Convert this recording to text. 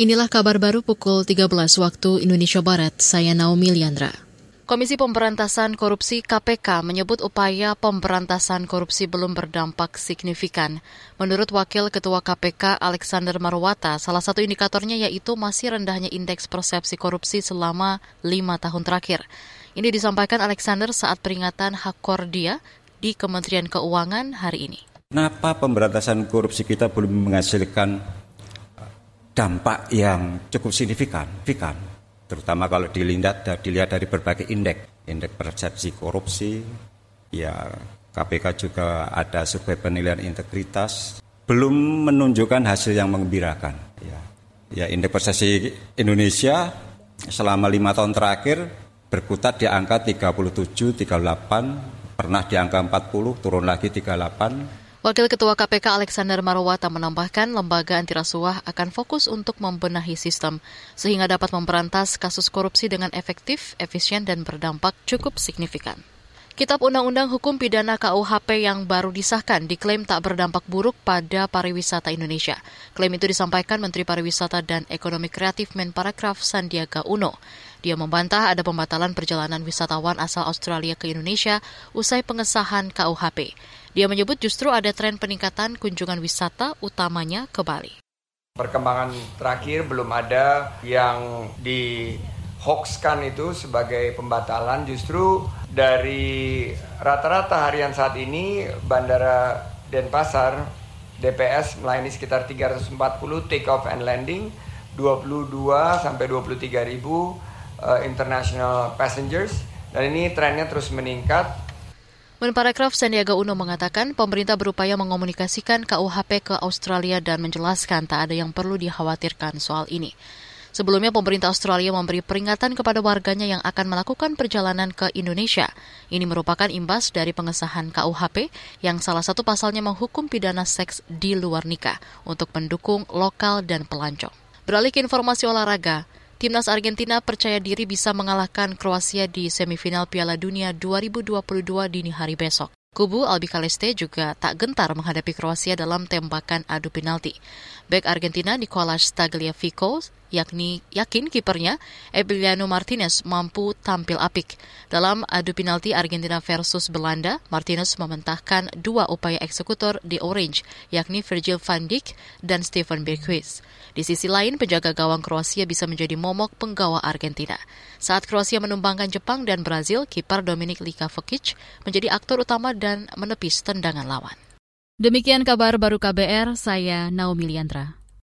Inilah kabar baru pukul 13 waktu Indonesia Barat. Saya Naomi Liandra. Komisi Pemberantasan Korupsi KPK menyebut upaya pemberantasan korupsi belum berdampak signifikan. Menurut Wakil Ketua KPK Alexander Marwata, salah satu indikatornya yaitu masih rendahnya indeks persepsi korupsi selama lima tahun terakhir. Ini disampaikan Alexander saat peringatan Hak Kordia di Kementerian Keuangan hari ini. Kenapa pemberantasan korupsi kita belum menghasilkan dampak yang cukup signifikan, signifikan. Terutama kalau dilihat dilihat dari berbagai indeks, indeks persepsi korupsi, ya KPK juga ada survei penilaian integritas, belum menunjukkan hasil yang mengembirakan. Ya, ya indeks persepsi Indonesia selama lima tahun terakhir berkutat di angka 37, 38, pernah di angka 40, turun lagi 38, Wakil Ketua KPK Alexander Marwata menambahkan lembaga anti rasuah akan fokus untuk membenahi sistem sehingga dapat memberantas kasus korupsi dengan efektif, efisien, dan berdampak cukup signifikan. Kitab Undang-Undang Hukum Pidana KUHP yang baru disahkan diklaim tak berdampak buruk pada pariwisata Indonesia. Klaim itu disampaikan Menteri Pariwisata dan Ekonomi Kreatif Menparekraf Sandiaga Uno. Dia membantah ada pembatalan perjalanan wisatawan asal Australia ke Indonesia usai pengesahan KUHP. Dia menyebut justru ada tren peningkatan kunjungan wisata utamanya ke Bali. Perkembangan terakhir belum ada yang di hoaxkan itu sebagai pembatalan justru dari rata-rata harian saat ini Bandara Denpasar DPS melayani sekitar 340 take off and landing 22 sampai 23 ribu uh, international passengers dan ini trennya terus meningkat Menparekraf Sandiaga Uno mengatakan pemerintah berupaya mengomunikasikan KUHP ke Australia dan menjelaskan tak ada yang perlu dikhawatirkan soal ini. Sebelumnya pemerintah Australia memberi peringatan kepada warganya yang akan melakukan perjalanan ke Indonesia. Ini merupakan imbas dari pengesahan KUHP yang salah satu pasalnya menghukum pidana seks di luar nikah untuk pendukung lokal dan pelancong. Beralih ke informasi olahraga, Timnas Argentina percaya diri bisa mengalahkan Kroasia di semifinal Piala Dunia 2022 dini hari besok. Kubu Albi Caleste juga tak gentar menghadapi Kroasia dalam tembakan adu penalti. Back Argentina Nicolas Tagliafico yakni yakin kipernya Emiliano Martinez mampu tampil apik. Dalam adu penalti Argentina versus Belanda, Martinez mementahkan dua upaya eksekutor di Orange, yakni Virgil van Dijk dan Steven Berghuis. Di sisi lain, penjaga gawang Kroasia bisa menjadi momok penggawa Argentina. Saat Kroasia menumbangkan Jepang dan Brazil, kiper Dominik Likavekic menjadi aktor utama dan menepis tendangan lawan. Demikian kabar baru KBR, saya Naomi Liandra.